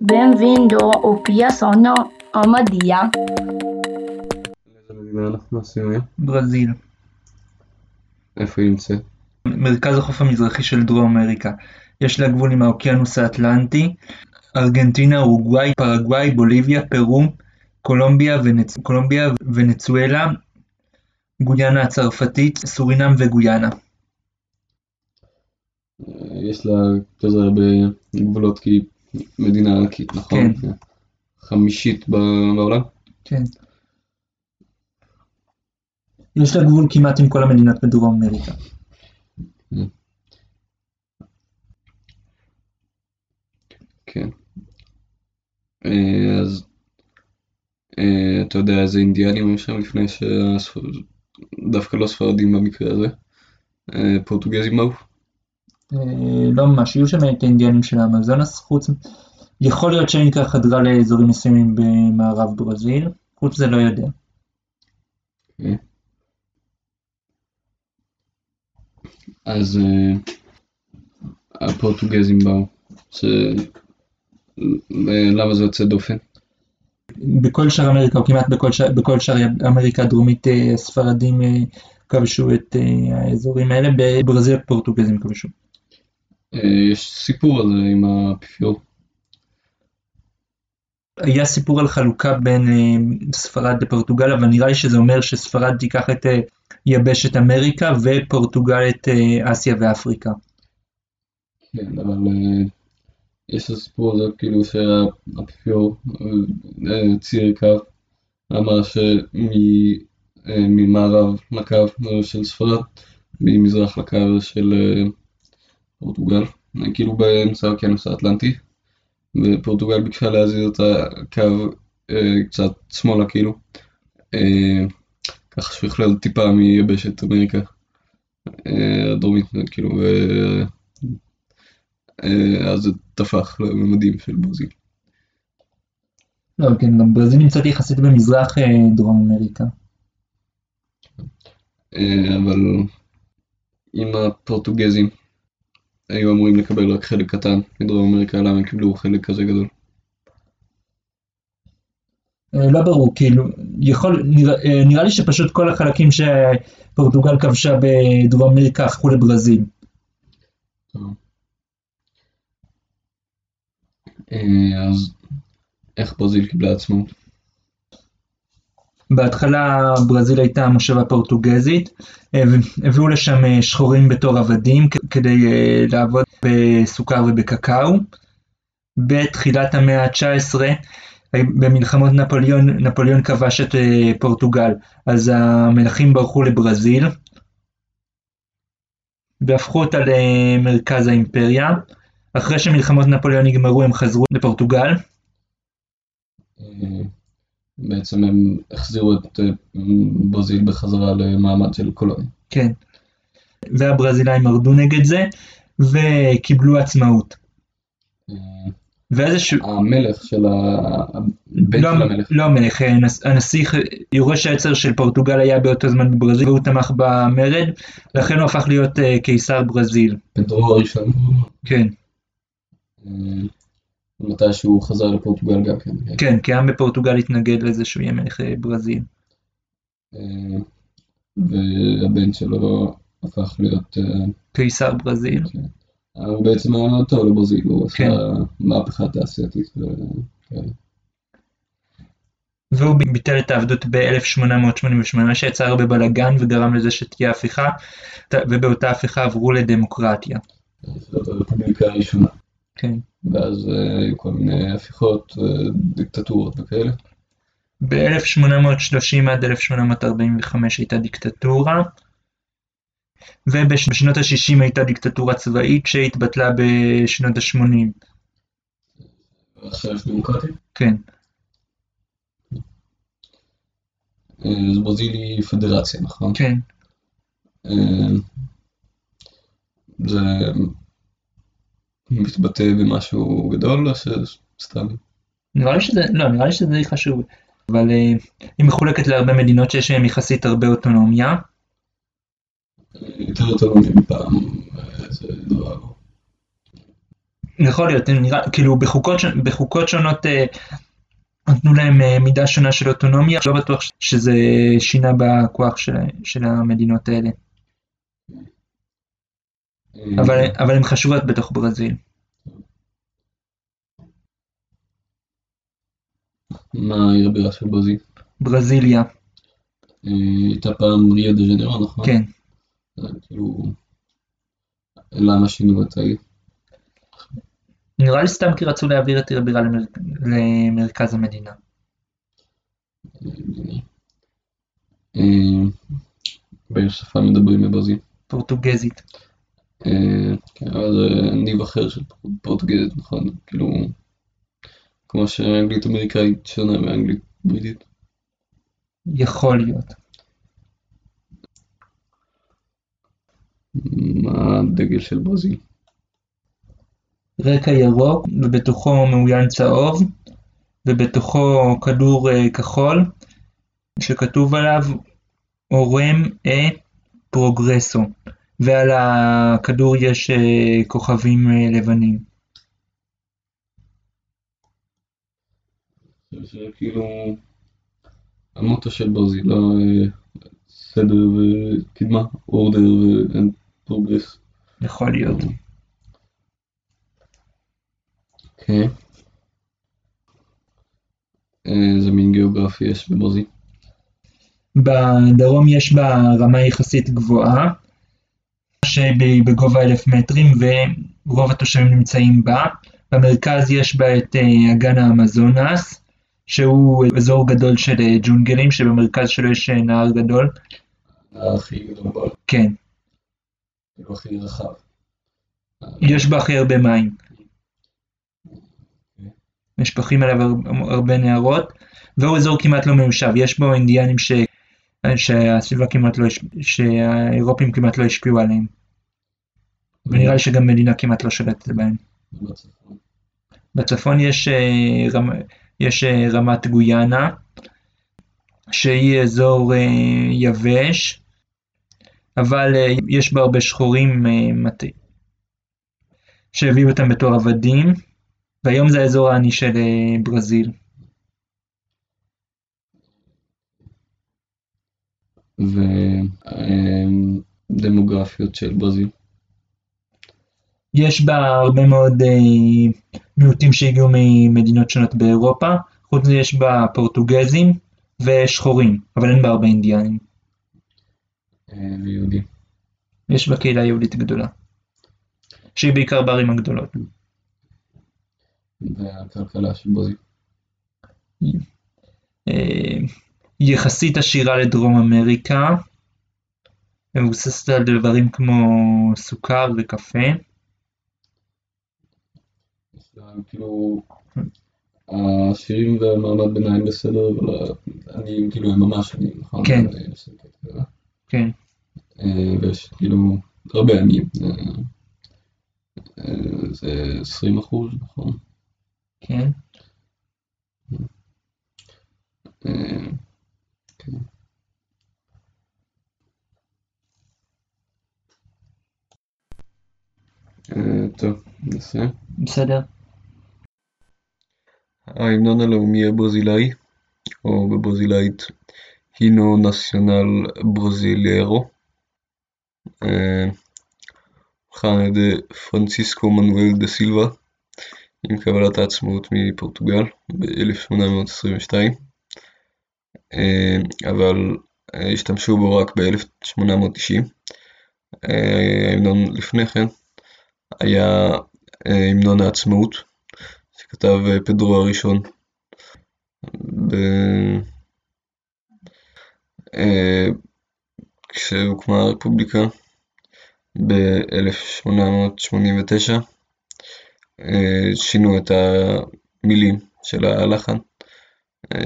Bem-vindo ao Pia Sono Amadia. לאיזה מדינה אנחנו? ברזיל, איפה היא נמצאת? מרכז החוף המזרחי של דרום אמריקה. יש לה גבול עם האוקיינוס האטלנטי, ארגנטינה, אורוגוואי, פרגוואי, בוליביה, פרו, קולומביה, ונצ... קולומביה ונצואלה, גויאנה הצרפתית, סורינם וגויאנה. יש לה כזה הרבה גבולות כי היא מדינה ענקית, נכון? כן. חמישית ב- בעולם? כן. יש לה גבול כמעט עם כל המדינות בדרום אמריקה. כן. אה, אז אה, אתה יודע איזה אינדיאנים היו שם לפני שדווקא לא ספרדים במקרה הזה? אה, פורטוגזים באו? אה, לא ממש, יהיו שם את האינדיאנים של האמזונס, חוץ... יכול להיות שהאינקה חדרה לאזורים מסוימים במערב ברזיל, חוץ מזה לא יודע. אה. אז אה, הפורטוגזים באו. אה, למה זה יוצא דופן? בכל שאר אמריקה, או כמעט בכל שאר, בכל שאר אמריקה הדרומית, אה, הספרדים אה, כבשו את אה, האזורים האלה, בברזיל הפורטוגזים כבשו. אה, יש סיפור על זה עם האפיפיור. היה סיפור על חלוקה בין אה, ספרד לפורטוגל, אבל נראה לי שזה אומר שספרד תיקח את אה, יבשת אמריקה ופורטוגל את אסיה ואפריקה. כן, אבל יש את הסיפור הזה כאילו שהאפיפיור צייר קו, אמר שממערב לקו של ספרד, ממזרח לקו של פורטוגל, אה, כאילו באמצע האוקיינוס האטלנטי, ופורטוגל ביקשה להזיז את הקו אה, קצת שמאלה כאילו, אה, ככה שהוא יכלול טיפה מיבשת אמריקה אה, הדרומית, כאילו, אה, אה, אז זה טפח לממדים של ברזיל. לא, כן, גם ברזיל נמצאת יחסית במזרח אה, דרום אמריקה. אה, אבל אם הפורטוגזים היו אמורים לקבל רק חלק קטן מדרום אמריקה, למה הם קיבלו חלק כזה גדול? אה, לא ברור, כאילו, יכול, נראה, אה, נראה לי שפשוט כל החלקים שפורטוגל כבשה בדרום אמריקה הפכו לברזיל. אה, אז איך ברזיל קיבלה עצמאות? בהתחלה ברזיל הייתה מושבה פורטוגזית, אה, הביאו לשם אה, שחורים בתור עבדים כדי אה, לעבוד בסוכר ובקקאו. בתחילת המאה ה-19, במלחמות נפוליאון, נפוליאון כבש את פורטוגל, אז המלכים ברחו לברזיל, והפכו אותה למרכז האימפריה. אחרי שמלחמות נפוליאון נגמרו הם חזרו לפורטוגל, בעצם הם החזירו את אה, ברזיל בחזרה למעמד של קולוניה. כן. והברזילאים מרדו נגד זה, וקיבלו עצמאות. אה, ואיזשהו... המלך של ה... הבן לא, של המלך. לא המלך, הנס- הנסיך, יורש העצר של פורטוגל היה באותו זמן בברזיל, והוא תמך במרד, לכן הוא הפך להיות אה, קיסר ברזיל. פדרו הראשון. כן, אה, מתי שהוא חזר לפורטוגל גם כן. כן, כי העם בפורטוגל התנגד לזה שהוא יהיה מלך אה, ברזיל. אה, והבן שלו הפך להיות, אה, קיסר ברזיל. הוא בעצם היה מאוד טוב לברזיל, הוא כן. עשה מהפכה תעשייתית. וכאלה. והוא ביטל את העבדות ב-1888, מה שיצר הרבה בלאגן וגרם לזה שתהיה הפיכה, ובאותה הפיכה עברו לדמוקרטיה. זאת הרפובליקה הראשונה. כן. ואז אה, היו כל מיני הפיכות, אה, דיקטטורות וכאלה. ב-1830 עד 1845 הייתה דיקטטורה, ובשנות ה-60 הייתה דיקטטורה צבאית שהתבטלה בשנות ה-80. עכשיו יש דמוקרטיה? כן, אה, אז ברזיל היא פדרציה, נכון? כן. זה מתבטא במשהו גדול או שסתם? נראה לי שזה, לא, נראה לי שזה די חשוב. אבל אה, היא מחולקת להרבה מדינות שיש להן יחסית הרבה אוטונומיה. יותר אוטונומיה מפעם, זה דבר. יכול להיות, נראה, כאילו בחוקות, בחוקות שונות אה, נתנו להם אה, מידה שונה של אוטונומיה, לא בטוח שזה שינה בכוח של, של המדינות האלה. אבל, אבל הן חשובות בתוך ברזיל. מה העיר הבירה של ברזיל? ברזיליה, אה, הייתה פעם ריו דה ז'נרו, נכון? כן. זה כאילו... למה שינו את העיר? נראה לי סתם כי רצו להעביר את עיר הבירה למר... למרכז המדינה. אה, באיזה שפה מדברים בברזיל? פורטוגזית. זה ניב אחר של פורטוגזית, נכון? כאילו... כמו שאנגלית אמריקאית שונה מאנגלית בריטית. יכול להיות. מה הדגל של ברזיל? רקע ירוק ובתוכו מאוין צהוב ובתוכו כדור אה, כחול שכתוב עליו אורם אה פרוגרסו ועל הכדור יש אה, כוכבים אה, לבנים. זה כאילו המוטו של ברזיל, לא אה, סדר וקדמה, order and progress. יכול להיות. אוקיי. איזה מין גיאוגרפי יש בברזיל? בדרום יש בה רמה יחסית גבוהה, שהיא בגובה אלף מטרים ורוב התושבים נמצאים בה. במרכז יש בה את אה, אגן האמזונס, שהוא אזור גדול של אה, ג'ונגלים, שבמרכז שלו יש אה, נהר גדול. הנהר הכי גדול בעולם, כן, כאילו הכי רחב. יש בה הכי הרבה מים. נשפכים עליו הר- הרבה נהרות, והוא אזור כמעט לא מיושב, יש בו אינדיאנים ש... שהסביבה כמעט לא, הש- שהאירופים כמעט לא השפיעו עליהם, ונראה לי שגם מדינה כמעט לא שולטת בהם. בצפון. יש, אה. יש אה, רמת גויאנה, שהיא אזור אה, יבש, אבל יש בה הרבה שחורים אה, מט... שהביאו אותם בתור עבדים, והיום זה האזור העני של ברזיל. ודמוגרפיות של ברזיל. יש בה הרבה מאוד אה, מיעוטים שהגיעו ממדינות שונות באירופה, חוץ מזה יש בה פורטוגזים ושחורים, אבל אין בה הרבה אינדיאנים. אה, ויהודים. יש בה קהילה יהודית גדולה, שהיא בעיקר בערים הגדולות. והכלכלה של ברזיל. אה, היא יחסית עשירה לדרום אמריקה, מבוססת על דברים כמו סוכר וקפה. כאילו העשירים והמעמד ביניים בסדר, אבל העניים כאילו הם ממש עניים, נכון? כן. זה. כן, אה, ויש כאילו הרבה עניים. אה, אה, זה 20 אחוז, נכון? כן. אה, כן. אה, טוב, נעשה. בסדר. ההמנון הלאומי הברזילאי, או בברזילאית הינו נציונל ברזיליירו, אה, הוכן על ידי פרנסיסקו מנואל דה סילבה עם קבלת העצמאות מפורטוגל ב-1822, אבל אה, השתמשו בו רק ב-1890. ההמנון לפני כן היה אה, המנון העצמאות שכתב אה, פדרו הראשון ב... אה, כשהוקמה הרפובליקה ב-1889 אה, שינו את המילים של הלחן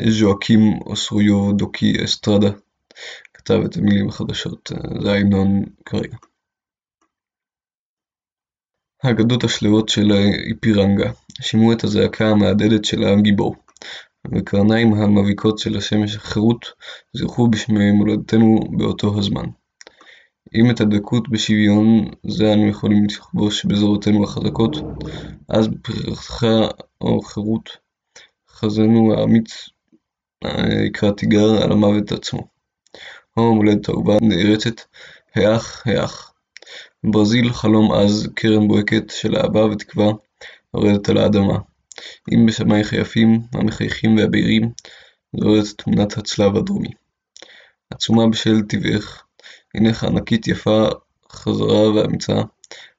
ז'ואקים אוסרויו דוקי אסטרדה כתב את המילים החדשות, זה ההמנון כרגע. האגדות השלוות של איפירנגה שימעו את הזעקה המהדהדת של הגיבור, וקרניים המביקות של השמש החירות זרחו בשמי מולדתנו באותו הזמן. אם את הדבקות בשוויון זה אנו יכולים לכבוש בזרועותינו החזקות, אז בפרחה או חירות חזנו האמיץ יקרא תיגר על המוות עצמו. הו מולדת אהובה נערצת, היאך היאך. בברזיל חלום עז, קרן בוהקת של אהבה ותקווה יורדת על האדמה. אם בשמייך היפים, המחייכים והבהירים, זוהרת תמונת הצלב הדרומי. עצומה בשל טבעך, הנך ענקית יפה חזרה ואמיצה,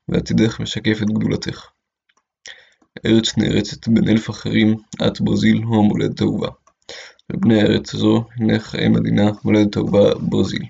ועתידך משקף את גדולתך. ארץ נערצת בין אלף אחרים, את ברזיל הו המולדת האהובה. לבני ארץ זו הנך אם עדינה, מולדת אהובה, ברזיל.